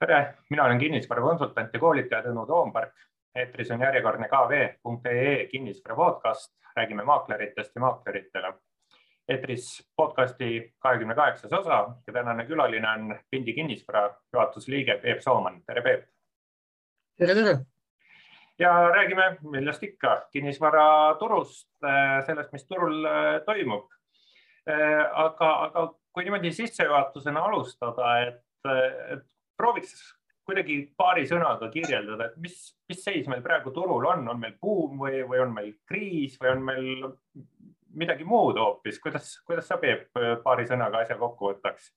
tere, mina olen kinnisvarakonsultant ja koolitaja Tõnu Toompark. eetris on järjekordne kv.ee kinnisvara podcast, räägime maakleritest ja maakleritele. eetris podcasti kahekümne kaheksas osa ja tänane külaline on Pindi kinnisvara juhatuse liige Peep Sooman. tere, Peep. tere, tere. ja räägime, millest ikka, kinnisvaraturust, sellest, mis turul toimub. aga, aga kui niimoodi sissejuhatusena alustada, et, et prooviks kuidagi paari sõnaga kirjeldada, et mis, mis seis meil praegu turul on, on meil buum või, või on meil kriis või on meil midagi muud hoopis, kuidas, kuidas sa, Peep, paari sõnaga asja kokku võtaks?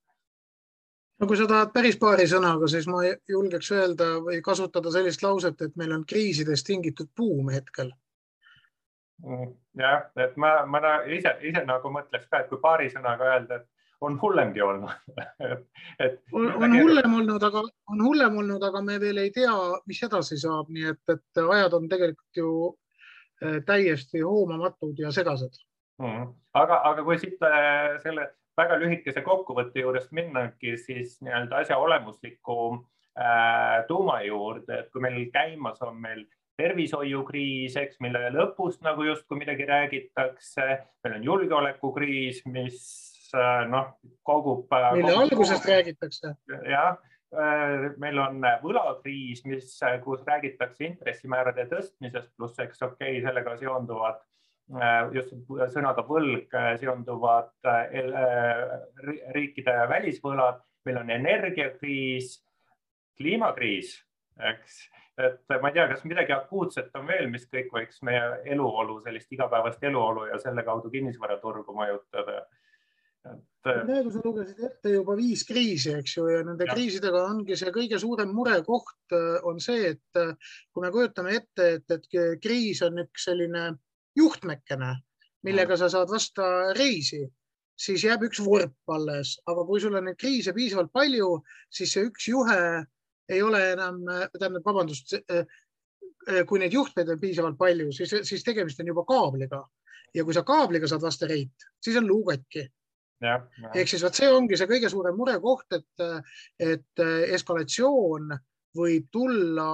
no kui sa tahad päris paari sõnaga, siis ma julgeks öelda või kasutada sellist lauset, et meil on kriisidest tingitud buum hetkel. Mm, jah, et ma, ma ise, ise nagu mõtleks ka, et kui paari sõnaga öelda, et on hullemgi olnud. Et on, on hullem olnud, aga on hullem olnud, aga me veel ei tea, mis edasi saab, nii et, et ajad on tegelikult ju eh, täiesti hoomamatud ja segased. Mm.. aga, aga kui siit eh, selle väga lühikese kokkuvõtte juurest minnagi, siis nii-öelda asja olemusliku äh, tuuma juurde, et kui meil käimas on meil tervishoiukriis, eks, mille lõpust nagu justkui midagi räägitakse, meil on julgeolekukriis, mis noh, kogub. Äh, mille kogub, algusest räägitakse. jah, äh, meil on võlakriis, mis, kus räägitakse intressimäärade tõstmisest, pluss eks okei okay,, sellega seonduvad just sõnaga võlg seonduvad riikide välisvõlad, meil on energiakriis, kliimakriis, eks, et ma ei tea, kas midagi akuutset on veel, mis kõik võiks meie eluolu, sellist igapäevast eluolu ja selle kaudu kinnisvaraturgu mõjutada praegu sa lugesid ette juba viis kriisi, eks ju, ja nende ja. kriisidega ongi see kõige suurem murekoht äh, on see, et äh, kui me kujutame ette, et, et kriis on üks selline juhtmekene, millega sa saad vasta reisi, siis jääb üks vorp alles, aga kui sul on neid kriise piisavalt palju, siis see üks juhe ei ole enam, tähendab, vabandust, äh, kui neid juhtmeid on piisavalt palju, siis, siis tegemist on juba kaabliga. Ja kui sa kaabliga saad vastu reit, siis on luu katki ehk siis vot see ongi see kõige suurem murekoht, et, et eskalatsioon võib tulla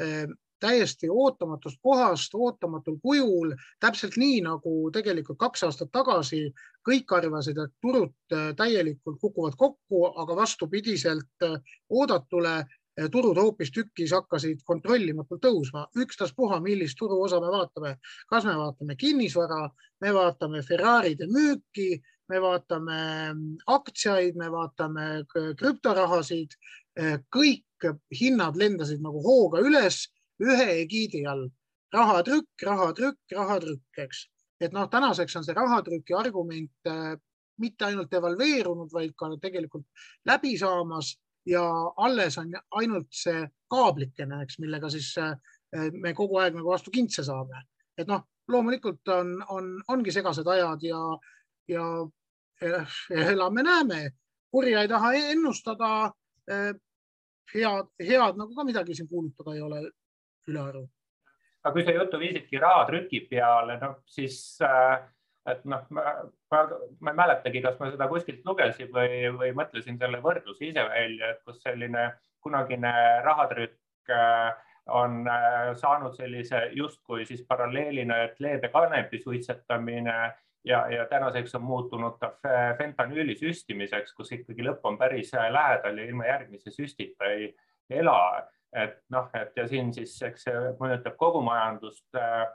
eh, täiesti ootamatust kohast, ootamatul kujul, täpselt nii nagu tegelikult kaks aastat tagasi kõik arvasid, et turud eh, täielikult kukuvad kokku, aga vastupidiselt eh, oodatule turud hoopistükkis hakkasid kontrollimatult tõusma, ükstaspuha, millist turuosa me vaatame. kas me vaatame kinnisvara, me vaatame Ferraride müüki, me vaatame aktsiaid, me vaatame krüptorahasid, kõik hinnad lendasid nagu hooga üles ühe egiidi all. rahatrükk, rahatrükk, rahatrükk, eks. et noh, tänaseks on see rahatrüki argument äh, mitte ainult evalveerunud, vaid ka tegelikult läbi saamas ja alles on ainult see kaablikene, eks, millega siis äh, me kogu aeg nagu vastu kintse saame. et noh, loomulikult on, on, ongi segased ajad ja, ja elame-näeme, kurja ei taha ennustada. Eh, head, head nagu ka midagi siin kuulutada ei ole ülearu. aga kui sa juttu viisidki rahatrüki peale, noh siis äh, et noh, ma, ma, ma ei mäletagi, kas ma seda kuskilt lugesin või, või mõtlesin selle võrdluse ise välja, et kus selline kunagine rahatrükk äh, on äh, saanud sellise justkui siis paralleelina, et leebe kanepi suitsetamine ja, ja tänaseks on muutunud ta fentanüüli süstimiseks, kus ikkagi lõpp on päris lähedal ja ilma järgmise süstita ei ela. et noh, et ja siin siis, eks see mõjutab kogu majandust, äh,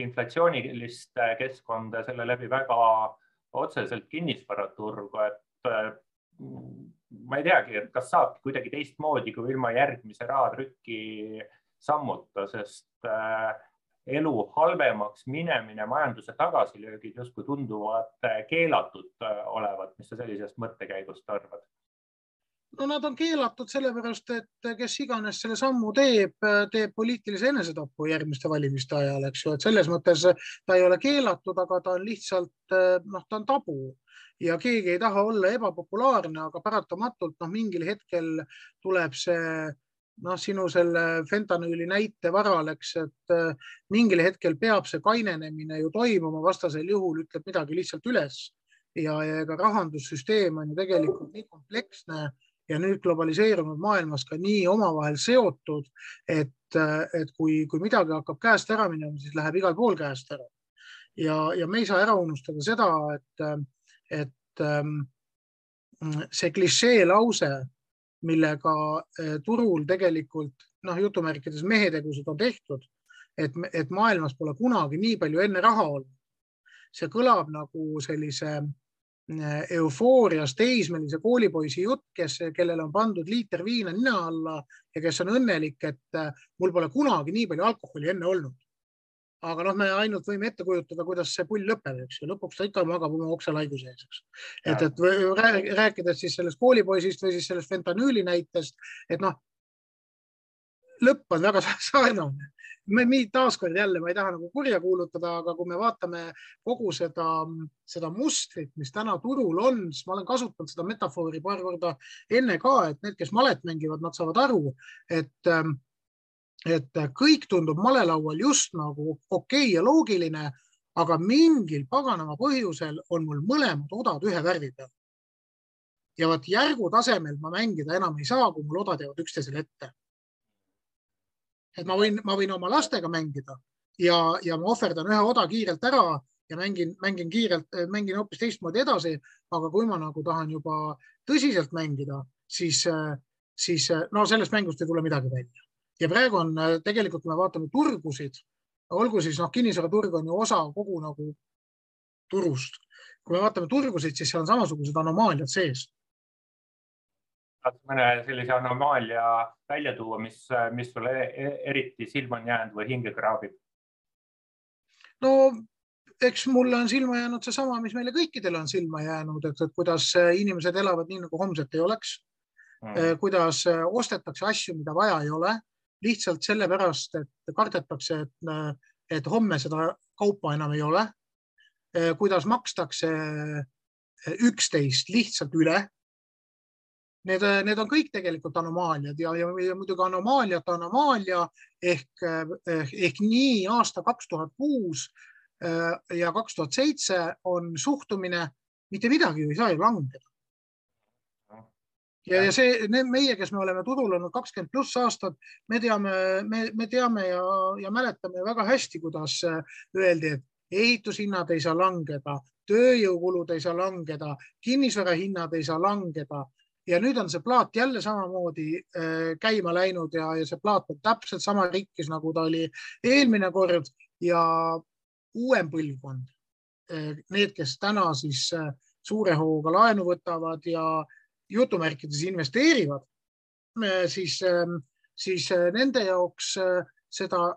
inflatsioonilist keskkonda, selle läbi väga otseselt kinnisvaraturgu, et äh, ma ei teagi, et kas saab kuidagi teistmoodi kui ilma järgmise rahatrüki sammuta, sest äh, elu halvemaks minemine, majanduse tagasilöögid justkui tunduvad äh, keelatud äh, olevat. mis sa sellisest mõttekäigust arvad? no nad on keelatud sellepärast, et kes iganes selle sammu teeb, teeb poliitilise enesetapu järgmiste valimiste ajal, eks ju, et selles mõttes ta ei ole keelatud, aga ta on lihtsalt noh, ta on tabu ja keegi ei taha olla ebapopulaarne, aga paratamatult noh, mingil hetkel tuleb see noh, sinu selle fentanüüli näite varal, eks, et äh, mingil hetkel peab see kainenemine ju toimuma, vastasel juhul ütleb midagi lihtsalt üles ja, ega rahandussüsteem on ju tegelikult nii kompleksne, ja nüüd globaliseerunud maailmas ka nii omavahel seotud, et, et kui, kui midagi hakkab käest ära minema, siis läheb igal pool käest ära. ja, ja me ei saa ära unustada seda, et, et ähm, see klišee lause, millega äh, turul tegelikult noh, jutumärkides mehetegused on tehtud, et, et maailmas pole kunagi nii palju enne raha olnud. see kõlab nagu sellise äh, eufoorias teismelise koolipoisi jutt, kes, kellele on pandud liiter viina nina alla ja kes on õnnelik, et äh, mul pole kunagi nii palju alkoholi enne olnud aga noh, me ainult võime ette kujutada, kuidas see pull lõpeb, eks ju, lõpuks ta ikka magab oma okselaigu sees, eks. et, et rääkides siis sellest koolipoisist või siis sellest fentanüüli näitest, et noh, lõpp on väga sarnane. taaskord jälle, ma ei taha nagu kurja kuulutada, aga kui me vaatame kogu seda, seda mustrit, mis täna turul on, siis ma olen kasutanud seda metafoori paar korda enne ka, et need, kes malet mängivad, nad saavad aru, et ähm, et kõik tundub malelaual just nagu okei okay ja loogiline, aga mingil paganama põhjusel on mul mõlemad odad ühe värvi peal. ja vot järgu tasemel ma mängida enam ei saa, kui mul odad jäävad üksteisele ette. et ma võin, ma võin oma lastega mängida ja, ja ma ohverdan ühe oda kiirelt ära ja mängin, mängin kiirelt, mängin hoopis teistmoodi edasi. aga kui ma nagu tahan juba tõsiselt mängida, siis, siis no sellest mängust ei tule midagi välja ja praegu on äh, tegelikult, kui me vaatame turgusid, olgu siis noh, kinnisvaraturg on ju osa kogu nagu turust. kui me vaatame turgusid, siis seal on samasugused anomaaliad sees. saad mõne sellise anomaalia välja tuua, mis, mis sulle e-, eriti silma on jäänud või hinge kraabib? no eks mulle on silma jäänud seesama, mis meile kõikidele on silma jäänud, et, et kuidas inimesed elavad nii nagu homset ei oleks mm.. kuidas ostetakse asju, mida vaja ei ole lihtsalt sellepärast, et kardetakse, et, et homme seda kaupa enam ei ole. kuidas makstakse üksteist lihtsalt üle. Need, need on kõik tegelikult anomaaliad ja, ja, ja muidugi anomaaliate anomaalia ehk, ehk nii aasta kaks tuhat kuus ja kaks tuhat seitse on suhtumine, mitte midagi ei saa ju langeda ja, ja see, need meie, kes me oleme turul olnud kakskümmend pluss aastat, me teame, me, me teame ja, ja mäletame väga hästi, kuidas äh, öeldi, et ehitushinnad ei saa langeda, tööjõukulud ei saa langeda, kinnisvarahinnad ei saa langeda. Ja nüüd on see plaat jälle samamoodi äh, käima läinud ja, ja see plaat on täpselt sama rikkis, nagu ta oli eelmine kord. Ja uuem põlvkond, äh, need, kes täna siis suure hooga laenu võtavad ja jutumärkides investeerivad, siis, ähm, siis äh, nende jaoks äh, seda,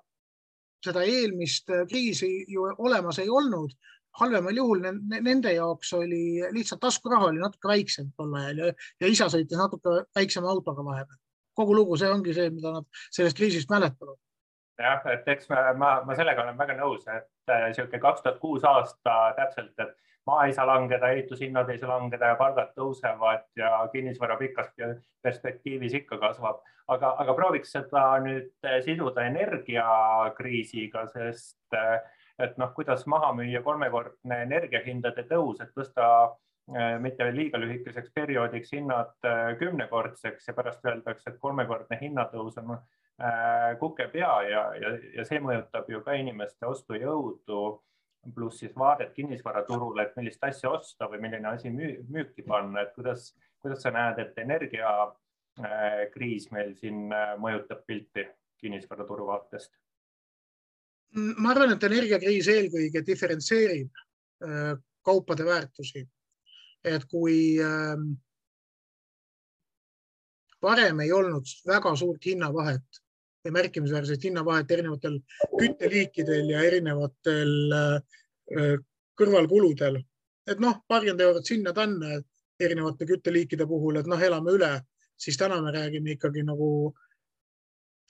seda eelmist äh, kriisi ju olemas ei olnud. halvemal juhul nende jaoks oli lihtsalt taskuraha oli natuke väiksem tol ajal ja, ja isa sõitis natuke väiksema autoga vahepeal. kogu lugu, see ongi see, mida nad sellest kriisist mäletavad jah, et eks ma, ma, ma sellega olen väga nõus, et niisugune kaks tuhat kuus aasta täpselt, et maa ei saa langeda, ehitushinnad ei saa langeda ja palgad tõusevad ja kinnisvara pikas perspektiivis ikka kasvab. aga, aga prooviks seda nüüd siduda energiakriisiga, sest et noh, kuidas maha müüa kolmekordne energiahindade tõus, et tõsta eh, mitte liiga lühikeseks perioodiks hinnad eh, kümnekordseks ja pärast öeldakse, et kolmekordne hinnatõus on eh, kukepea ja, ja, ja see mõjutab ju ka inimeste ostujõudu pluss siis vaadet kinnisvaraturule, et millist asja osta või milline asi müü, müüki panna, et kuidas, kuidas sa näed, et energiakriis äh, meil siin äh, mõjutab pilti kinnisvaraturu vaatest? ma arvan, et energiakriis eelkõige diferentseerib äh, kaupade väärtusi. et kui ähm, varem ei olnud väga suurt hinnavahet märkimisväärset hinnavahet erinevatel kütteliikidel ja erinevatel äh, kõrvalkuludel. et noh, paarkümmend eurot sinna-tänna erinevate kütteliikide puhul, et noh, elame üle, siis täna me räägime ikkagi nagu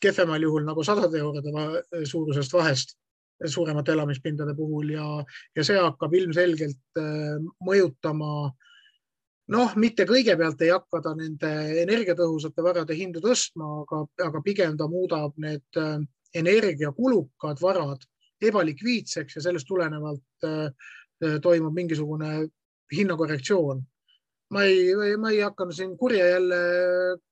kehvemal juhul nagu sadade eurode suurusest vahest suuremate elamispindade puhul ja, ja see hakkab ilmselgelt äh, mõjutama äh, noh, mitte kõigepealt ei hakka ta nende energiatõhusate varade hindu tõstma, aga, aga pigem ta muudab need äh, energiakulukad varad ebalikviidseks ja sellest tulenevalt äh, toimub mingisugune hinnakorrektsioon. ma ei, ma ei hakanud siin kurja jälle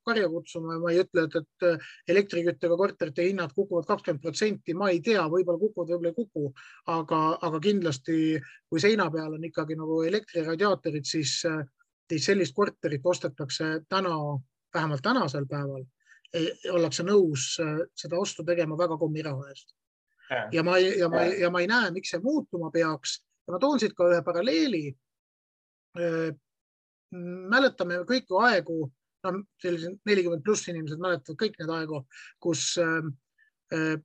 karja kutsuma ja ma ei ütle, et, et elektriküttega korterite hinnad kukuvad kakskümmend protsenti, ma ei tea, võib-olla kukuvad, võib-olla ei kuku, aga, aga kindlasti kui seina peal on ikkagi nagu elektriradiaatorid, siis, siis sellist korterit ostetakse täna, vähemalt tänasel päeval, ollakse nõus seda ostu tegema väga kommiraha eest. ja ma, ja ma, ja ma ei näe, miks see muutuma peaks ja ma toon siit ka ühe paralleeli mäletame kõiki aegu, no sellised nelikümmend pluss inimesed mäletavad kõik need aegu, kus äh, äh,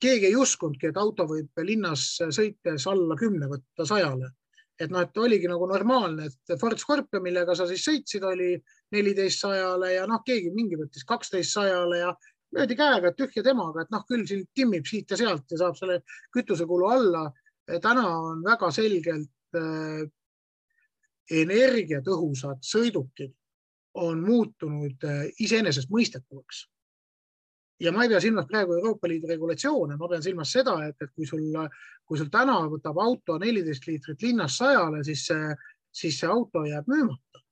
keegi ei uskunudki, et auto võib linnas sõites alla kümne võtta sajale. Et noh, et oligi nagu normaalne, et Ford Scorpio, millega sa siis sõitsid, oli neliteist sajale ja noh, keegi mingi võttis kaksteist sajale ja löödi käega, et tühja temaga, et noh, küll siin timmib siit ja sealt ja saab selle kütusekulu alla. täna on väga selgelt äh, energiatõhusad sõidukid on muutunud äh, iseenesestmõistetavaks. Ja ma ei pea silmas praegu Euroopa Liidu regulatsioone, ma pean silmas seda, et, et kui sul, kui sul täna võtab auto neliteist liitrit linnas sajale, siis see, siis see auto jääb müümata.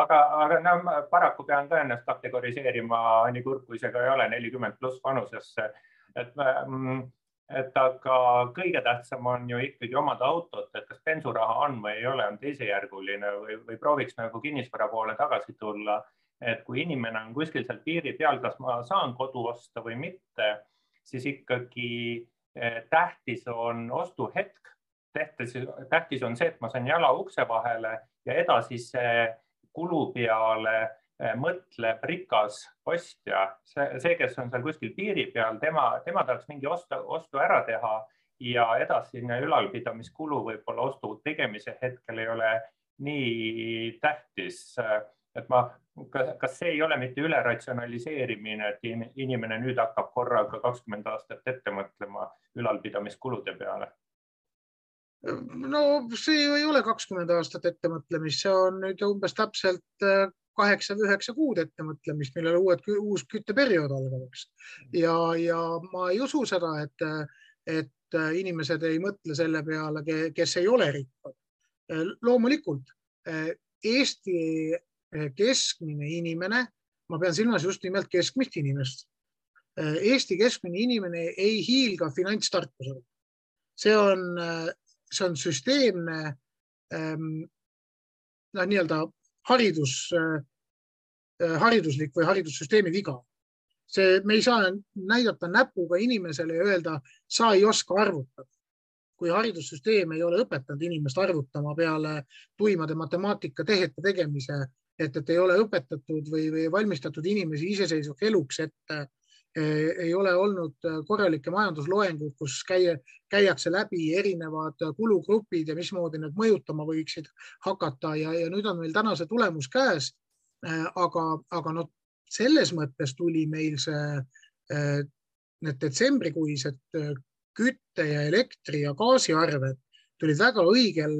aga, aga no ma paraku pean ka ennast kategoriseerima, nii kurb kui see ka ei ole, nelikümmend pluss vanusesse, et mm, et aga kõige tähtsam on ju ikkagi omada autot, et kas bensuraha on või ei ole, on teisejärguline või, või prooviks nagu kinnisvara poole tagasi tulla. Et kui inimene on kuskil seal piiri peal, kas ma saan kodu osta või mitte, siis ikkagi eh, tähtis on ostuhetk. tähtis, tähtis on see, et ma saan jala ukse vahele ja edasise kulu peale Eh, mõtleb rikas ostja, see, see, kes on seal kuskil piiri peal, tema, tema tahaks mingi ostu, ostu ära teha ja edasine ülalpidamiskulu võib-olla ostu tegemise hetkel ei ole nii tähtis. Et ma, kas see ei ole mitte üle ratsionaliseerimine, et inimene nüüd hakkab korraga kakskümmend aastat ette mõtlema ülalpidamiskulude peale? no see ju ei ole kakskümmend aastat ettemõtlemist, see on nüüd umbes täpselt kaheksa või üheksa kuud ettemõtlemist, millal uued, uus kütteperiood algab, eks. ja, ja ma ei usu seda, et, et inimesed ei mõtle selle peale, kes ei ole rikkad. loomulikult Eesti keskmine inimene, ma pean silmas just nimelt keskmist inimest. Eesti keskmine inimene ei hiilga finantstarkusele. see on, see on süsteemne noh, nii-öelda haridus, hariduslik või haridussüsteemi viga. see, me ei saa näidata näpuga inimesele ja öelda, sa ei oska arvutada. kui haridussüsteem ei ole õpetanud inimest arvutama peale tuimade matemaatika tehete tegemise, et, et ei ole õpetatud või, või valmistatud inimesi iseseisvaks eluks ette ei ole olnud korralikke majandusloenguid, kus käia, käiakse läbi erinevad kulugrupid ja mismoodi need mõjutama võiksid hakata ja, ja nüüd on meil täna see tulemus käes. aga, aga noh, selles mõttes tuli meil see, need detsembrikuised kütte ja elektri ja gaasiarved tulid väga õigel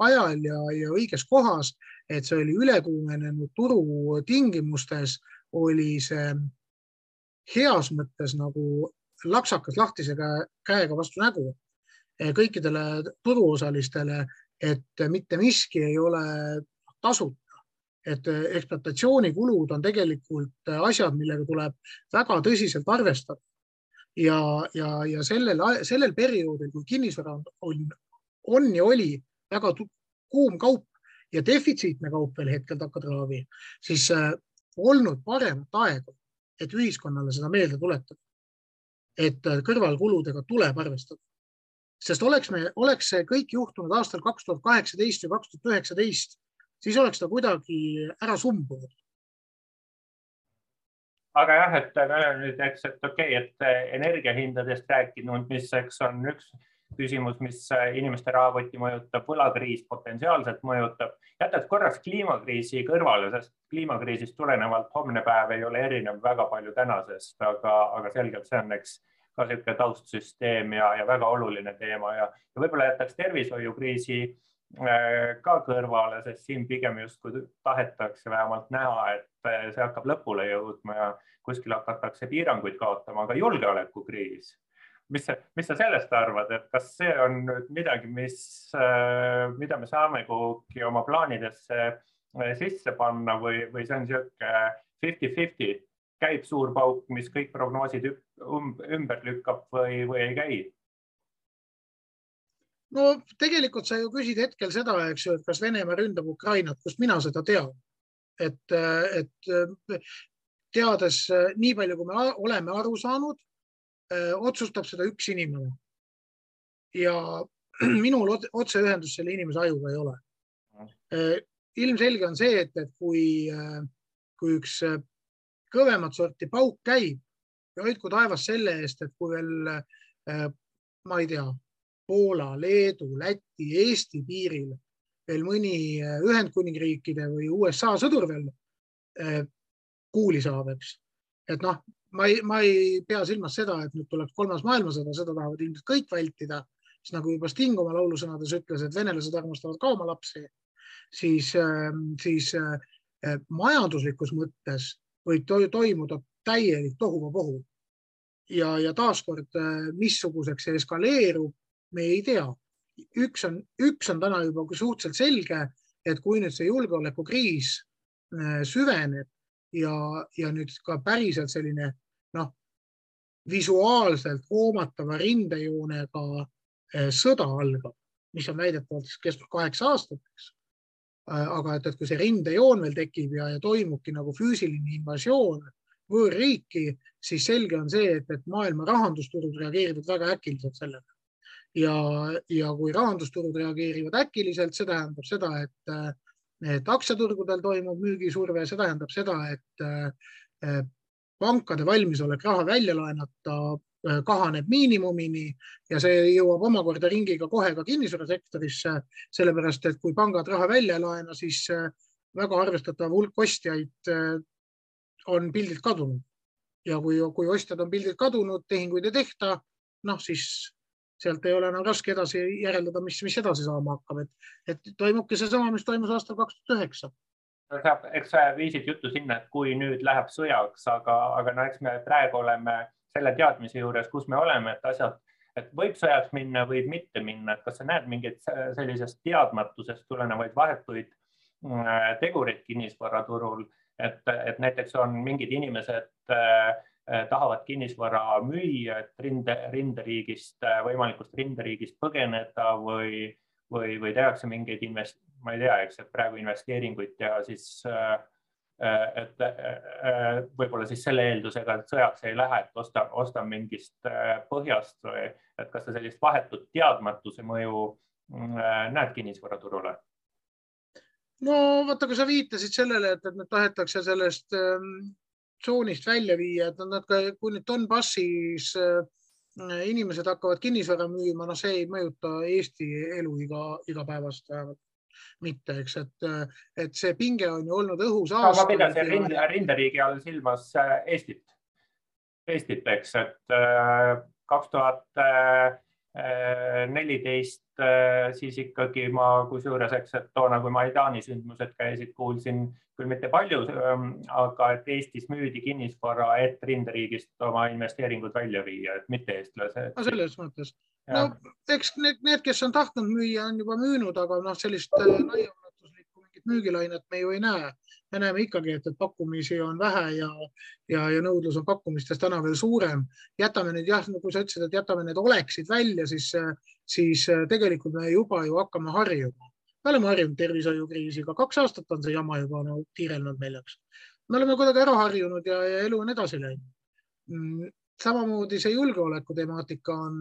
ajal ja, ja õiges kohas, et see oli ülekuumenenud turu tingimustes, oli see heas mõttes nagu laksakas lahtise käega vastu nägu eh, kõikidele turuosalistele, et mitte miski ei ole tasuta. et ekspluatatsioonikulud on tegelikult asjad, millega tuleb väga tõsiselt arvestada. ja, ja, ja sellel, sellel perioodil, kui kinnisvara on, on, on ja oli väga kuum kaup ja defitsiitne kaup veel hetkel takatraavi, siis äh, olnud paremat aega et ühiskonnale seda meelde tuletada. et äh, kõrvalkuludega tuleb arvestada. sest oleks me, oleks see kõik juhtunud aastal kaks tuhat kaheksateist või kaks tuhat üheksateist, siis oleks ta kuidagi ära sumbunud aga jah, et me oleme nüüd, eks, et okei okay,, et äh, energiahindadest rääkinud, mis, eks on üks küsimus, mis äh, inimeste rahakotti mõjutab, võlakriis potentsiaalselt mõjutab. jätad korraks kliimakriisi kõrvale, sest kliimakriisist tulenevalt homne päev ei ole erinev väga palju tänasest, aga, aga selgelt see on, eks ka niisugune taustsüsteem ja, ja väga oluline teema ja, ja võib-olla jätaks tervishoiukriisi äh, ka kõrvale, sest siin pigem justkui tahetakse vähemalt näha, et äh, see hakkab lõpule jõudma ja kuskil hakatakse piiranguid kaotama, aga julgeolekukriis mis, mis sa sellest arvad, et kas see on nüüd midagi, mis, mida me saame kuhugi oma plaanidesse sisse panna või, või see on niisugune fifty-fifty, käib suur pauk, mis kõik prognoosid ümber lükkab või, või ei käi? no tegelikult sa ju küsid hetkel seda, eks ju, et kas Venemaa ründab Ukrainat, kust mina seda tean. et, et teades nii palju, kui me oleme aru saanud, otsustab seda üks inimene. ja minul otseühendust selle inimese ajuga ei ole. ilmselge on see, et, et kui, kui üks kõvemat sorti pauk käib ja hoidku taevas selle eest, et kui veel ma ei tea, Poola, Leedu, Läti, Eesti piiril veel mõni äh, Ühendkuningriikide või USA sõdur veel äh, kuuli saab, eks. et noh, ma ei, ma ei pea silmas seda, et nüüd tuleb kolmas maailmasõda, seda tahavad ilmselt kõik vältida, siis nagu juba Sting oma laulusõnades ütles, et venelased armastavad ka oma lapsi, siis, ähm, siis äh, majanduslikus mõttes võib toimuda täielik tohuvapohu. ja, ja taaskord, missuguseks see eskaleerub, me ei tea. üks on, üks on täna juba suhteliselt selge, et kui nüüd see julgeolekukriis äh, süveneb ja, ja nüüd ka päriselt selline noh, visuaalselt hoomatava rindejoonega äh, sõda algab, mis on väidetavalt kestnud kaheksa aastat, eks. Äh, aga et, et kui see rindejoon veel tekib ja, ja toimubki nagu füüsiline invasioon võõrriiki, siis selge on see, et, et maailma rahandusturud reageerivad väga äkiliselt sellele ja, ja kui rahandusturud reageerivad äkiliselt, see tähendab seda, et, et aktsiaturgudel toimub müügisurve, see tähendab seda, et pankade valmisolek raha välja laenata kahaneb miinimumini ja see jõuab omakorda ringiga kohe ka kinnisvarasektorisse, sellepärast et kui pangad raha välja ei laena, siis väga arvestatav hulk ostjaid on pildilt kadunud. Ja kui, kui ostjad on pildilt kadunud, tehinguid ei tehta, noh siis sealt ei ole enam raske edasi järeldada, mis, mis edasi saama hakkab, et, et toimubki seesama, mis toimus aastal kaks tuhat üheksa. eks sa viisid juttu sinna, et kui nüüd läheb sõjaks, aga, aga no eks me praegu oleme selle teadmise juures, kus me oleme, et asjad, et võib sõjaks minna, võib mitte minna, et kas sa näed mingeid sellisest teadmatusest tulenevaid vahetuid äh, tegureid kinnisvaraturul, et, et näiteks on mingid inimesed äh, tahavad kinnisvara müüa, et rinde, rinderiigist, eh, võimalikust rinderiigist põgeneda või, või, või tehakse mingeid invest-, ma ei tea, eks, et praegu investeeringuid teha, siis eh, et võib-olla siis selle eeldusega, et sõjaks ei lähe, et osta, osta mingist põhjast või et kas sa sellist vahetut teadmatuse mõju mm, näed kinnisvaraturule? no vaata, kui sa viitasid sellele, et, et nüüd tahetakse sellest ähm, tsoonist välja viia, et nad ka, kui nüüd Donbassis äh, inimesed hakkavad kinnisvara müüma, no see ei mõjuta Eesti elu iga, igapäevast vähemalt mitte, eks, et, et see pinge on ju olnud õhus aastaid. ma pidasin rinde, rinderiigi all silmas äh, Eestit, Eestit, eks, et äh, kaks tuhat neliteist siis ikkagi ma, kusjuures, eks, et toona, kui Maidani sündmused käisid, kuulsin küll mitte palju, ähm, aga et Eestis müüdi kinnisvara, et rinderiigist oma investeeringud välja viia, et mitte eestlased. no selles mõttes. no eks need, need, kes on tahtnud müüa, on juba müünud, aga noh, sellist äh, mingit müügilainet me ju ei näe. me näeme ikkagi, et, et pakkumisi on vähe ja, ja, ja nõudlus on pakkumistest täna veel suurem. jätame nüüd jah, nagu sa ütlesid, et jätame need oleksid välja, siis, siis tegelikult me juba ju hakkame harjuma me oleme harjunud tervishoiukriisiga, kaks aastat on see jama juba nagu tiirelnud meil, eks. me oleme kuidagi ära harjunud ja, ja elu on edasi läinud. Samamoodi see julgeoleku temaatika on,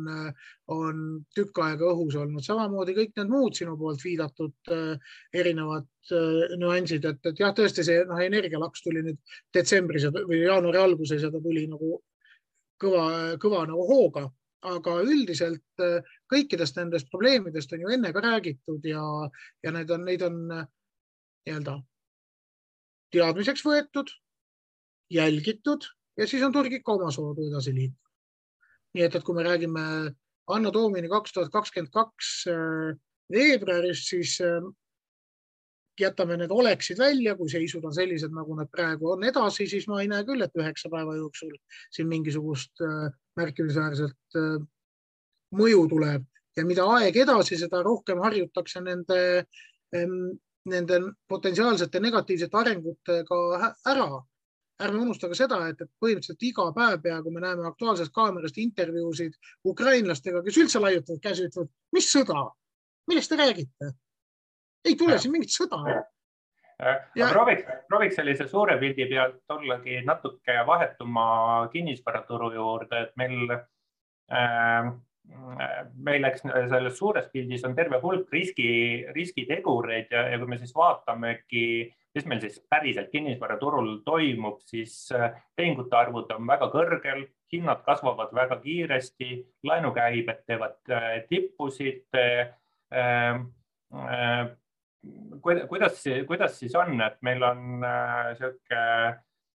on tükk aega õhus olnud, samamoodi kõik need muud sinu poolt viidatud äh, erinevad äh, nüansid, et, et jah, tõesti see noh, energialaks tuli nüüd detsembris või jaanuari alguses ja ta tuli nagu kõva, kõva nagu hooga. Aga üldiselt äh, kõikidest nendest probleemidest on ju enne ka räägitud ja, ja need on, neid on nii-öelda teadmiseks võetud, jälgitud ja siis on turg ikka omasoodu edasi liikunud. nii et, et kui me räägime Anno Domini kaks tuhat kakskümmend kaks äh, veebruarist, siis jätame need oleksid välja, kui seisud on sellised, nagu nad praegu on edasi, siis ma ei näe küll, et üheksa päeva jooksul siin mingisugust äh, märkimisväärselt äh, mõju tuleb ja mida aeg edasi, seda rohkem harjutakse nende, nende potentsiaalsete negatiivsete arengutega ära. Ärme unusta ka seda, et, et põhimõtteliselt iga päev peaaegu me näeme Aktuaalsest Kaamerast intervjuusid ukrainlastega, kes üldse laiutavad käsi, ütlevad, mis sõda, millest te räägite? ei tule siin mingit sõda. Ja... prooviks, prooviks sellise suure pildi pealt ollagi natuke vahetuma kinnisvaraturu juurde, et meil äh, meil läks selles suures pildis on terve hulk riski, riskitegureid ja, ja kui me siis vaatamegi, mis meil siis päriselt kinnisvaraturul toimub, siis äh, tehingute arvud on väga kõrgel, hinnad kasvavad väga kiiresti, laenukäibed teevad äh, tippusid. Äh, kuidas, kuidas siis on, et meil on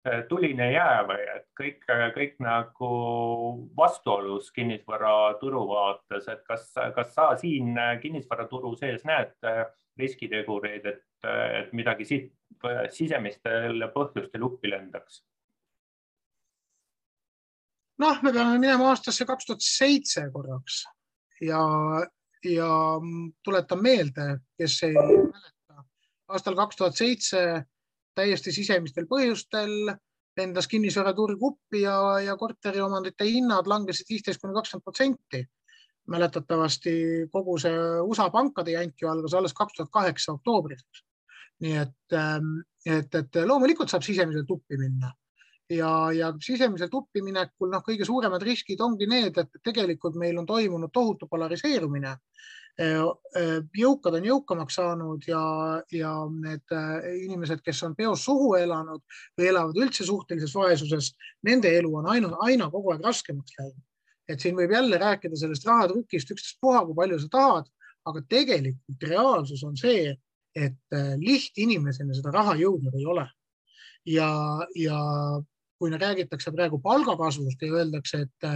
Äh, tuline jää või et kõik, kõik nagu vastuolus kinnisvaraturu vaates, et kas, kas sa siin kinnisvaraturu sees näed riskitegureid, et, et midagi siit sisemistel põhjustel uppi lendaks? noh, me peame minema aastasse kaks tuhat seitse korraks ja, ja tuletan meelde, kes ei mäleta, aastal kaks tuhat seitse täiesti sisemistel põhjustel lendas kinnisvaraturg uppi ja, ja korteriomandite hinnad langesid viisteist kuni kakskümmend protsenti. mäletatavasti kogu see USA pankade jant ju algas alles kaks tuhat kaheksa oktoobris. Nii et, ähm, et, et loomulikult saab sisemiselt uppi minna ja, ja sisemiselt uppi minekul noh, kõige suuremad riskid ongi need, et tegelikult meil on toimunud tohutu polariseerumine Äh, äh, jõukad on jõukamaks saanud ja, ja need äh, inimesed, kes on peos suhu elanud või elavad üldse suhtelises vaesuses, nende elu on aina, aina kogu aeg raskemaks läinud. et siin võib jälle rääkida sellest rahatrükist ükstaspuha, kui palju sa tahad, aga tegelikult reaalsus on see, et lihtinimeseni seda raha jõudnud ei ole. ja, ja kui räägitakse praegu palgakasvust ja öeldakse, et,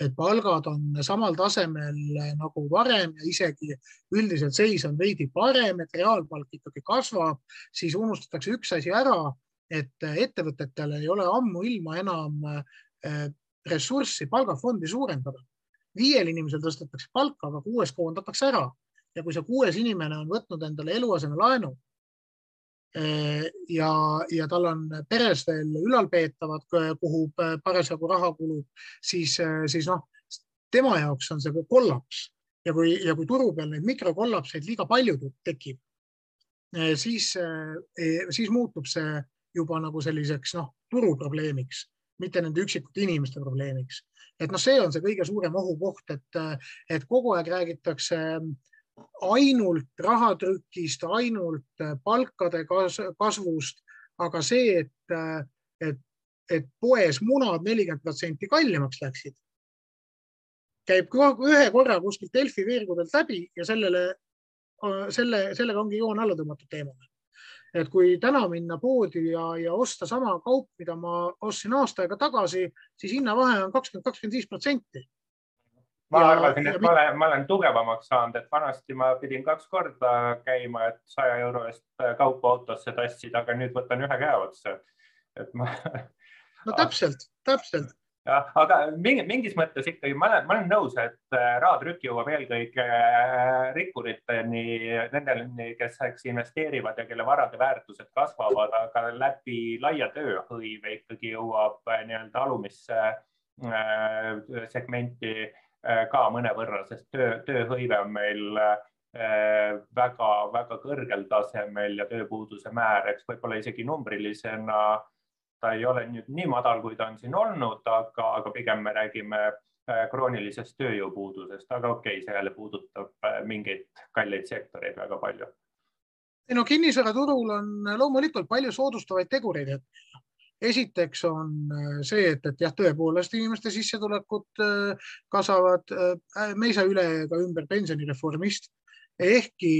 et palgad on samal tasemel nagu varem ja isegi üldiselt seis on veidi parem, et reaalpalk ikkagi kasvab, siis unustatakse üks asi ära, et ettevõtetel ei ole ammuilma enam ressurssi palgafondi suurendada. viiel inimesel tõstetakse palka, aga kuues koondatakse ära ja kui see kuues inimene on võtnud endale eluasemelaenu Äh, ja, ja tal on peres veel ülalpeetavad, kuhu parasjagu raha kulub, siis, äh, siis noh, tema jaoks on see kollaps ja kui, ja kui turu peal neid mikrokollapseid liiga palju tekib, äh, siis, siis muutub see juba nagu selliseks noh, turuprobleemiks, mitte nende üksikute inimeste probleemiks. et noh, see on see kõige suurem ohukoht, et, et kogu aeg räägitakse äh, ainult rahatrükist, ainult äh, palkade kasvust, aga see, et, äh, et, et poes munad nelikümmend protsenti kallimaks läksid, käib ühe korra kuskilt Delfi veergudelt läbi ja sellele, äh, selle, sellega ongi joon alla tõmmatud teemale. et kui täna minna poodi ja, ja osta sama kaup, mida ma ostsin aasta aega tagasi, siis hinnavahe on kakskümmend, kakskümmend viis protsenti ma ja, arvasin, et ja, ma olen, ma olen tugevamaks saanud, et vanasti ma pidin kaks korda käima, et saja euro eest kaupa autosse tassida, aga nüüd võtan ühe käe otsa. et ma. no täpselt, täpselt. jah, aga mingis mõttes ikkagi ma olen, ma olen nõus, et äh, rahatrükk jõuab eelkõige äh, rikkuriteni, nendeni, kes eks investeerivad ja kelle varade väärtused kasvavad, aga läbi laia tööhõive ikkagi jõuab äh, nii-öelda alumisse segmenti Äh, ka mõnevõrra, sest töö, tööhõive on meil väga-väga äh, kõrgel tasemel ja tööpuuduse määr, eks võib-olla isegi numbrilisena ta ei ole nüüd nii madal, kui ta on siin olnud, aga, aga pigem me räägime äh, kroonilisest tööjõupuudusest, aga okei okay,, see jälle puudutab mingeid kalleid sektoreid väga palju. ei no kinnisvaraturul on loomulikult palju soodustavaid tegureid, et esiteks on äh, see, et, et jah, tõepoolest inimeste sissetulekud äh, kasvavad. Äh, me ei saa üle ega ümber pensionireformist, ehkki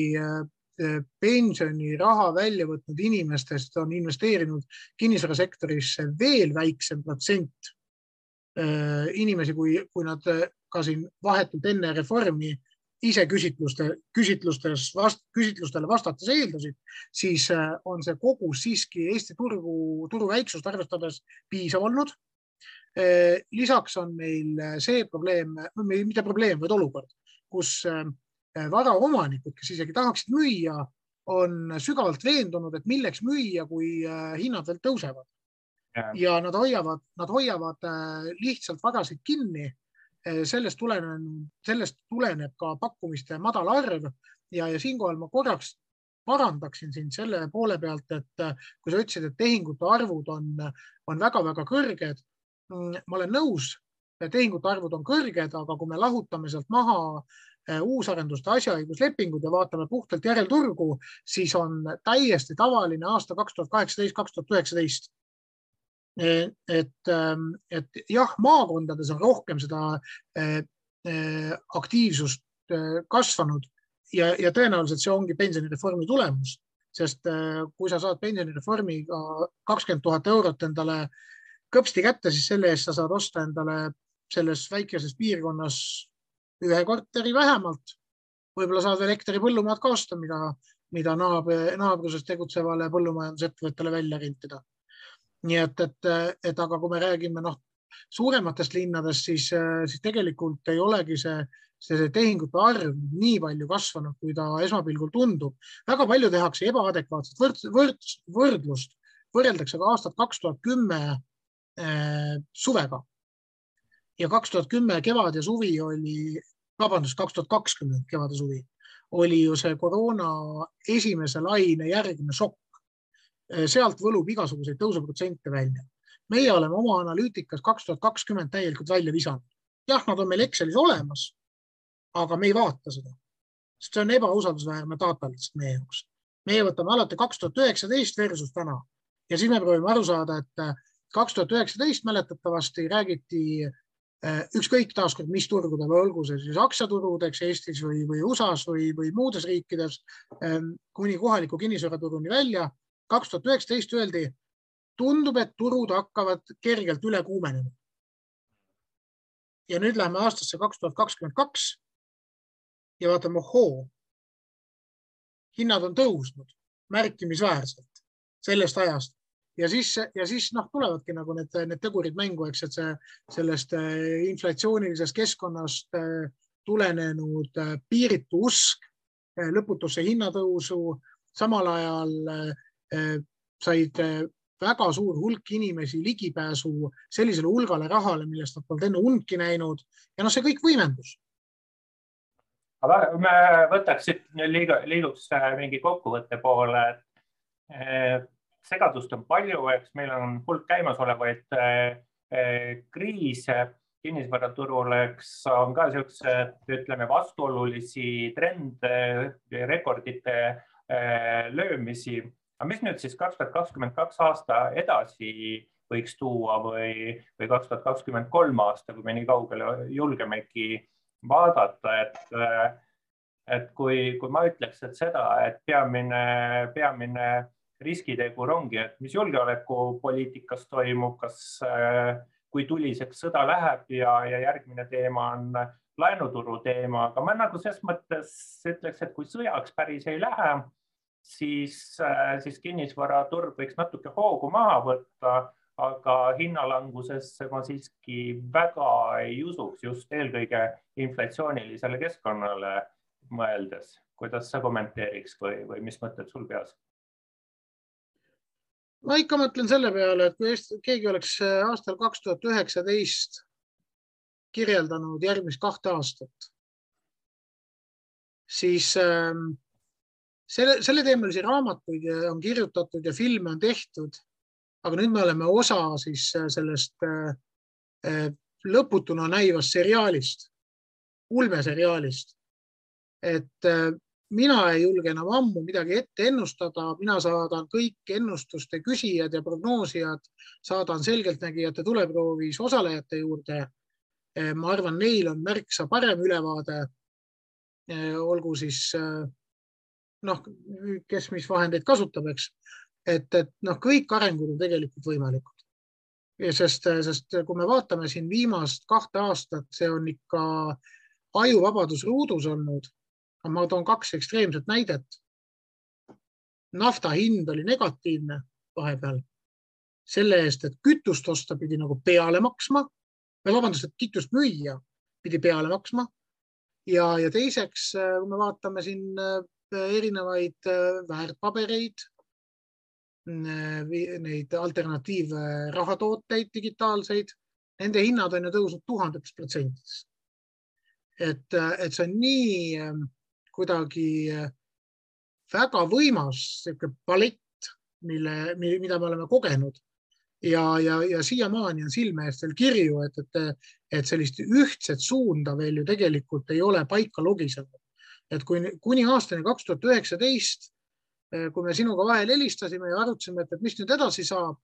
pensioniraha välja võtnud inimestest on investeerinud kinnisvarasektorisse veel väiksem protsent inimesi, kui, kui nad ka siin vahetult enne reformi ise küsitluste, küsitlustes vast,, küsitlustele vastates eeldasid, siis äh, on see kogus siiski Eesti turgu, turu väiksust arvestades piisav olnud. lisaks on meil see probleem, mitte probleem, vaid olukord, kus varaomanikud, kes isegi tahaksid müüa, on sügavalt veendunud, et milleks müüa, kui hinnad veel tõusevad. ja nad hoiavad, nad hoiavad lihtsalt varasid kinni sellest tuleneb, sellest tuleneb ka pakkumiste madal arv ja, ja siinkohal ma korraks parandaksin sind selle poole pealt, et kui sa ütlesid, et tehingute arvud on, on väga-väga kõrged. Mm, ma olen nõus, tehingute arvud on kõrged, aga kui me lahutame sealt maha eh, uusarenduste asjaõiguslepingud ja vaatame puhtalt järelturgu, siis on täiesti tavaline aasta kaks tuhat kaheksateist, kaks tuhat üheksateist et, ähm, et jah, maakondades on rohkem seda äh, äh, aktiivsust äh, kasvanud ja, ja tõenäoliselt see ongi pensionireformi tulemus, sest kui sa saad pensionireformiga kakskümmend tuhat eurot endale kõpsti kätte, siis selle eest sa saad osta endale selles väikeses piirkonnas ühe korteri vähemalt. võib-olla saad veel hektari põllumaad ka osta, mida, mida naabri, naabruses tegutsevale põllumajandusettevõttele välja rentida nii et, et, et aga kui me räägime noh, suurematest linnadest, siis, siis tegelikult ei olegi see, see, see tehingute arv nii palju kasvanud, kui ta esmapilgul tundub. väga palju tehakse ebaadekvaatset võrd, võrd, võrdlust, võrreldakse ka aastat kaks tuhat kümme eh, suvega. ja kaks tuhat kümme kevad ja suvi oli, vabandust, kaks tuhat kakskümmend kevad ja suvi oli ju see koroona esimese laine järgne šokk sealt võlub igasuguseid tõusuprotsente välja. meie oleme oma analüütikas kaks tuhat kakskümmend täielikult välja visanud. jah, nad on meil Excelis olemas, aga me ei vaata seda, sest see on ebausaldusväärne data lihtsalt meie jaoks. meie võtame alati kaks tuhat üheksateist versus täna ja siis me proovime aru saada, et eh, kaks tuhat üheksateist mäletatavasti räägiti eh, ükskõik taaskord, mis turgudel, olgu see siis aktsiaturud, eks Eestis või, või USA-s või, või muudes riikides kuni kohaliku kinnisvaraturuni välja kaks tuhat üheksateist öeldi, tundub, et turud hakkavad kergelt üle kuumenema. ja nüüd läheme aastasse kaks tuhat kakskümmend kaks ja vaatame, ohoo, hinnad on tõusnud märkimisväärselt sellest ajast ja siis, ja siis noh, tulevadki nagu need, need tegurid mängu, eks, et see sellest äh, inflatsioonilisest keskkonnast äh, tulenenud äh, piiritu usk lõputusse hinnatõusu, samal ajal said äh, väga suur hulk inimesi ligipääsu sellisele hulgale rahale, millest nad polnud enne undki näinud ja noh, see kõik võimendus. aga me võtaks siit liiga, liiguks äh, mingi kokkuvõtte poole. segadust on palju, eks meil on hulk käimasolevaid kriise kinnisvaraturul, eks on ka niisugused, ütleme, vastuolulisi trende, rekordite löömisi aga mis nüüd siis kaks tuhat kakskümmend kaks aasta edasi võiks tuua või, või kaks tuhat kakskümmend kolm aasta, kui me nii kaugele julgemegi vaadata, et, et kui, kui ma ütleks, et seda, et peamine, peamine riskitegur ongi, et mis julgeolekupoliitikas toimub, kas, kui tuliseks sõda läheb ja, ja järgmine teema on laenuturu teema, aga ma nagu ses mõttes ütleks, et kui sõjaks päris ei lähe siis, äh, siis kinnisvaraturg võiks natuke hoogu maha võtta, aga hinnalangusesse ma siiski väga ei usuks, just eelkõige inflatsioonilisele keskkonnale mõeldes. kuidas sa kommenteeriks või, või mis mõtted sul peas? ma ikka mõtlen selle peale, et kui Eesti, keegi oleks äh, aastal kaks tuhat üheksateist kirjeldanud järgmist kahte aastat, siis ähm, selle, selleteemalisi raamatuid on kirjutatud ja filme on tehtud. aga nüüd me oleme osa siis äh, sellest äh, äh, lõputuna näivast seriaalist, ulmeseriaalist. et mina ei julge enam ammu midagi ette ennustada, mina saadan kõik ennustuste küsijad ja prognoosijad, saadan selgeltnägijate tuleproovis osalejate juurde. ma arvan, neil on märksa parem ülevaade. olgu siis noh, kes mis vahendeid kasutab, eks. et, et noh, kõik arengud on tegelikult võimalikud. sest, sest kui me vaatame siin viimast kahte aastat, see on ikka ajuvabadus ruudus olnud. ma toon kaks ekstreemset näidet. nafta hind oli negatiivne vahepeal selle eest, et kütust osta pidi nagu peale maksma või vabandust, et kütust müüa pidi peale maksma. ja, ja teiseks, kui me vaatame siin erinevaid väärtpabereid, neid alternatiivrahatooteid digitaalseid, nende hinnad on ju tõusnud tuhandetes protsentides. et, et see on nii kuidagi väga võimas sihuke palett, mille, mida me oleme kogenud ja, ja, ja siiamaani on silme eest veel kirju, et, et, et sellist ühtset suunda veel ju tegelikult ei ole paika logisenud. Et kui kuni aastani kaks tuhat üheksateist, kui me sinuga vahel helistasime ja arutasime, et, mis nüüd edasi saab,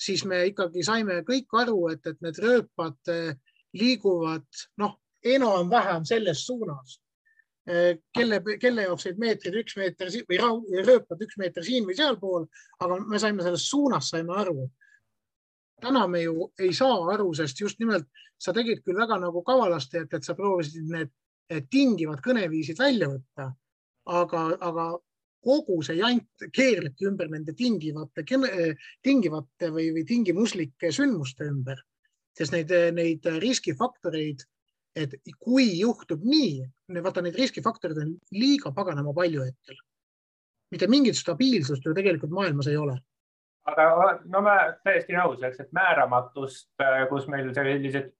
siis me ikkagi saime kõik aru, et, et need rööpad liiguvad noh, enam-vähem selles suunas Eh, kelle, kelle jaoks olid meetrid üks meeter või rööpad üks meeter siin või sealpool, aga me saime sellest suunast saime aru. täna me ju ei saa aru, sest just nimelt sa tegid küll väga nagu kavalasti, et, et sa proovisid need tingivad kõneviisid välja võtta, aga, aga kogu see jant keerlebki ümber nende tingivate, tingivate või, või tingimuslike sündmuste ümber, sest neid, neid riskifaktoreid et kui juhtub nii, vaata neid riskifaktoreid on liiga paganama palju hetkel. mitte mingit stabiilsust ju tegelikult maailmas ei ole. aga no ma täiesti nõus, eks, et määramatust, kus meil sellised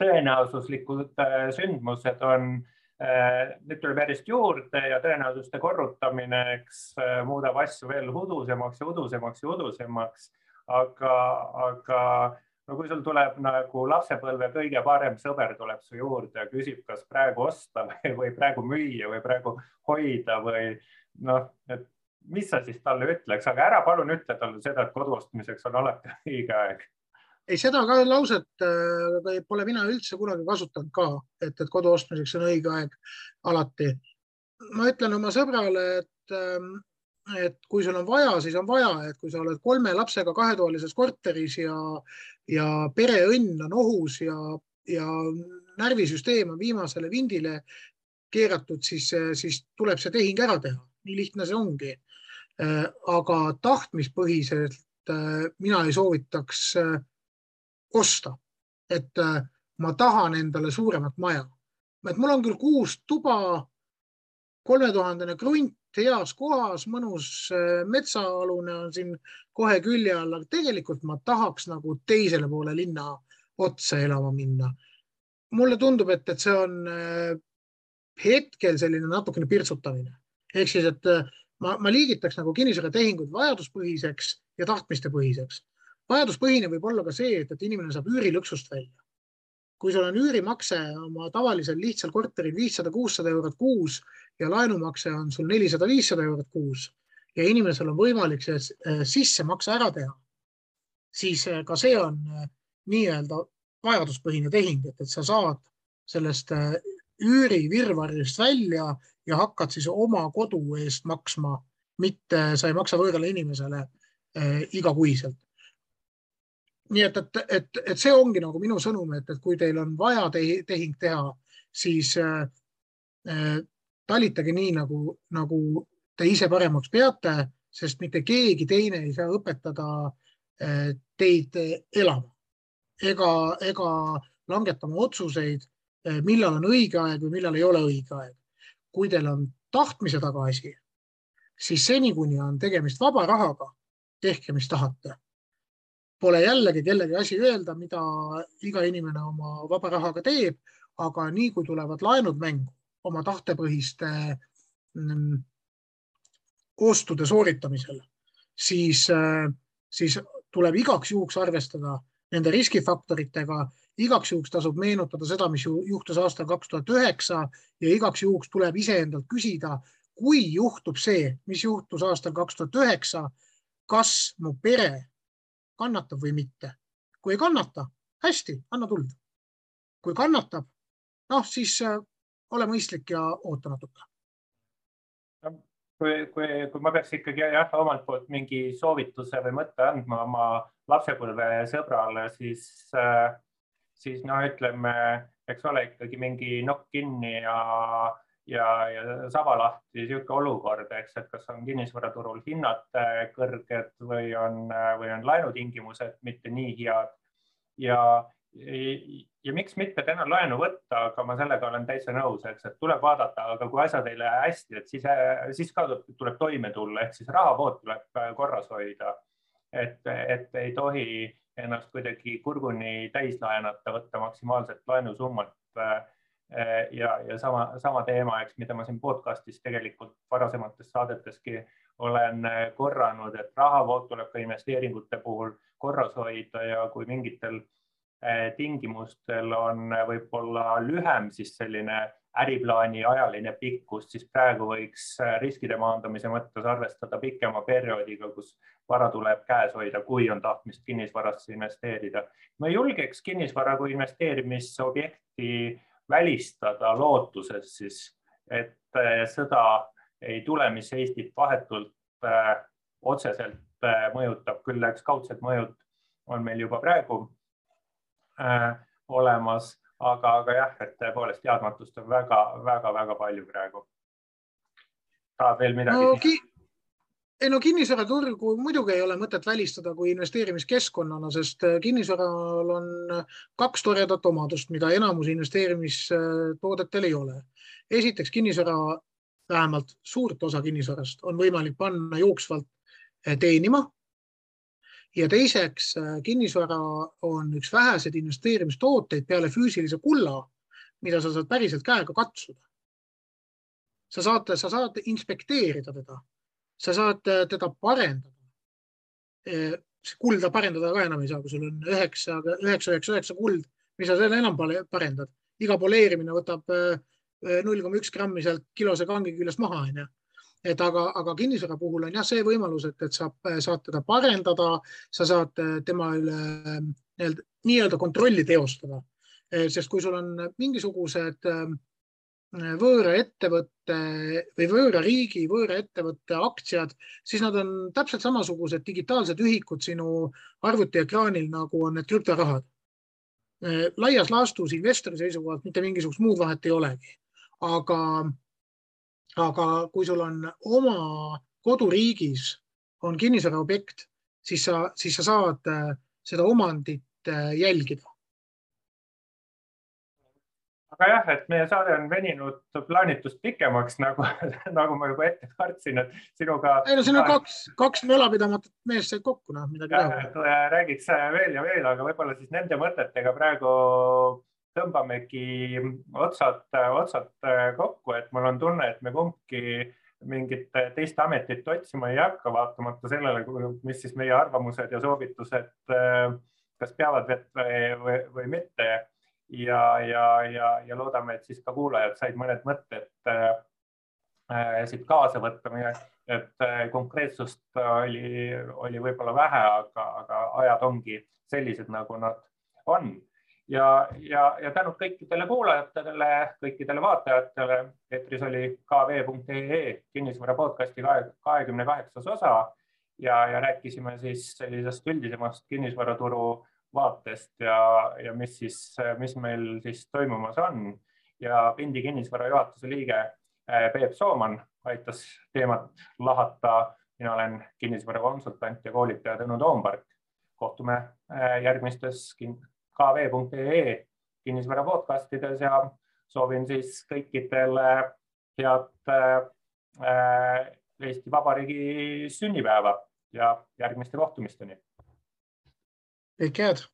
tõenäosuslikud äh, sündmused on, nüüd tuleb järjest juurde ja tõenäosuste korrutamine, eks muudab asju veel udusemaks ja udusemaks ja udusemaks. aga, aga no kui sul tuleb nagu lapsepõlve kõige parem sõber tuleb su juurde ja küsib, kas praegu osta või, või praegu müüa või praegu hoida või noh, et mis sa siis talle ütleks, aga ära palun ütle talle seda, et kodu ostmiseks on alati õige aeg. Ei, seda ka lauset äh, pole mina üldse kunagi kasutanud ka, et, et kodu ostmiseks on õige aeg alati. ma ütlen oma sõbrale, et ähm, et kui sul on vaja, siis on vaja, et kui sa oled kolme lapsega kahetoalises korteris ja, ja pereõnn on ohus ja, ja närvisüsteem on viimasele vindile keeratud, siis, siis tuleb see tehing ära teha. nii lihtne see ongi. aga tahtmispõhiselt äh, mina ei soovitaks äh, osta, et äh, ma tahan endale suuremat maja. et mul on küll kuus tuba, kolmetuhandene krunt, heas kohas, mõnus äh, metsaalune on siin kohe külje all, aga tegelikult ma tahaks nagu teisele poole linna otsa elama minna. mulle tundub, et, et see on äh, hetkel selline natukene pirtsutamine ehk siis, et ma, ma liigitaks nagu kinnisvaratehinguid vajaduspõhiseks ja tahtmistepõhiseks. Vajaduspõhine võib olla ka see, et, et inimene saab üürilõksust välja. Kui sul on üürimakse oma tavalisel lihtsal korteril viissada, kuussada eurot kuus ja laenumakse on sul nelisada, viissada eurot kuus ja inimesel on võimalik see äh, sissemakse ära teha, siis äh, ka see on äh, nii-öelda vajaduspõhine tehing, et, et sa saad sellest üürivirvarrist välja ja hakkad siis oma kodu eest maksma, mitte sa ei maksa võõrale inimesele igakuiselt nii et, et, et, et see ongi nagu minu sõnum, et, et kui teil on vaja tehing teha, siis äh, äh, talitage nii nagu, nagu te ise paremaks peate, sest mitte keegi teine ei saa õpetada äh, teid elama ega, ega langetama otsuseid, äh, millal on õige aeg või millal ei ole õige aeg. kui teil on tahtmise taga asi, siis seni, kuni on tegemist vaba rahaga, tehke, mis tahate Pole jällegi kellegi asi öelda, mida iga inimene oma vaba rahaga teeb, aga nii kui tulevad laenud mängu oma tahtepõhiste mm, ostude sooritamisel, siis, siis tuleb igaks juhuks arvestada nende riskifaktoritega. igaks juhuks tasub meenutada seda, mis juhtus aastal kaks tuhat üheksa ja igaks juhuks tuleb iseendalt küsida, kui juhtub see, mis juhtus aastal kaks tuhat üheksa, kas mu pere kannatab või mitte. kui ei kannata, hästi, anna tuld. kui kannatab, noh, siis äh, ole mõistlik ja oota natuke. kui, kui, kui ma peaks ikkagi jah, omalt poolt mingi soovituse või mõtte andma oma lapsepõlvesõbrale, siis, äh, siis no ütleme, eks ole ikkagi mingi nokk kinni ja, ja, ja savalahti niisugune olukord, eks, et kas on kinnisvaraturul hinnad kõrged või on, või on laenutingimused mitte nii head ja ja miks mitte täna laenu võtta, aga ma sellega olen täitsa nõus, eks, et tuleb vaadata, aga kui asjad ei lähe hästi, et siis, siis ka tuleb toime tulla, ehk siis rahavood tuleb korras hoida. et, et ei tohi ennast kuidagi kurguni täis laenata, võtta maksimaalset laenusummat. Ja, ja sama, sama teema, eks, mida ma siin podcast'is tegelikult varasemates saadeteski olen korranud, et rahavood tuleb ka investeeringute puhul korras hoida ja kui mingitel Eh, tingimustel on võib-olla lühem siis selline äriplaani ajaline pikkus, siis praegu võiks eh, riskide maandamise mõttes arvestada pikema perioodiga, kus vara tuleb käes hoida, kui on tahtmist kinnisvarasse investeerida. ma julgeks kinnisvara kui investeerimisobjekti välistada lootuses siis, et eh, sõda ei tule, mis Eestit vahetult äh, otseselt äh, mõjutab, küll eks kaudsed mõjud on meil juba praegu äh, olemas, aga, aga jah, et tõepoolest teadmatust on väga-väga-väga palju praegu. tahad veel midagi no,? Ei no kinnisvaraturgu muidugi ei ole mõtet välistada kui investeerimiskeskkonnana, sest äh, kinnisvaral on kaks toredat omadust, mida enamus investeerimistoodetel ei ole. esiteks kinnisvara, vähemalt suurt osa kinnisvarast on võimalik panna jooksvalt äh, teenima ja teiseks, äh, kinnisvara on üks väheseid investeerimistooteid peale füüsilise kulla, mida sa saad päriselt käega katsuda. sa saad, sa saad inspekteerida teda, sa saad äh, teda parendada. Äh, kulda parendada ka enam ei saa, kui sul on üheksa, üheksa, üheksa, üheksa kuld, mis sa selle enam parendad. iga poleerimine võtab null koma üks grammi sealt kilose kangi küljest maha, onju et aga, aga kinnisvara puhul on jah see võimalus, et, et saab, saad teda parendada, sa saad äh, tema üle nii-öelda nii kontrolli teostada. Äh, sest kui sul on mingisugused äh, võõra ettevõtte või võõra riigi, võõra ettevõtte aktsiad, siis nad on täpselt samasugused digitaalsed ühikud sinu arvutiekraanil, nagu on need krüptorahad. laias laastus investori seisukohalt mitte mingisugust muud vahet ei olegi, aga aga kui sul on oma koduriigis on kinnisvaraobjekt, siis sa, siis sa saad äh, seda omandit äh, jälgida. Aga jah, et meie saade on veninud plaanitust pikemaks, nagu, nagu ma juba ette kartsin, et sinuga. ei no siin on kaks, kaks mölapidamatut meest said kokku, noh midagi teha. räägiks veel ja veel, aga võib-olla siis nende mõtetega praegu tõmbamegi otsad, otsad kokku, et mul on tunne, et me kumbki mingit teist ametit otsima ei hakka, vaatamata sellele, mis siis meie arvamused ja soovitused, kas peavad või, või mitte. Ja, ja, ja, ja loodame, et siis ka kuulajad said mõned mõtted äh, siit kaasa võtta, et äh, konkreetsust oli, oli võib-olla vähe, aga, aga ajad ongi sellised, nagu nad on ja, ja, ja tänud kõikidele kuulajatele, kõikidele vaatajatele. eetris oli kv.ee kinnisvara podcasti kahekümne kaheksas osa ja, ja rääkisime siis sellisest üldisemast kinnisvaraturu vaatest ja, ja mis siis, mis meil siis toimumas on. ja Pindi kinnisvara juhatuse liige eh, Peep Sooman aitas teemat lahata. mina olen kinnisvarakonsultant ja koolitaja Tõnu Toompark. kohtume eh, järgmistes kv.ee kinnisvara podcastides ja soovin siis kõikidele head äh, Eesti Vabariigi sünnipäeva ja järgmiste kohtumisteni. Kõike head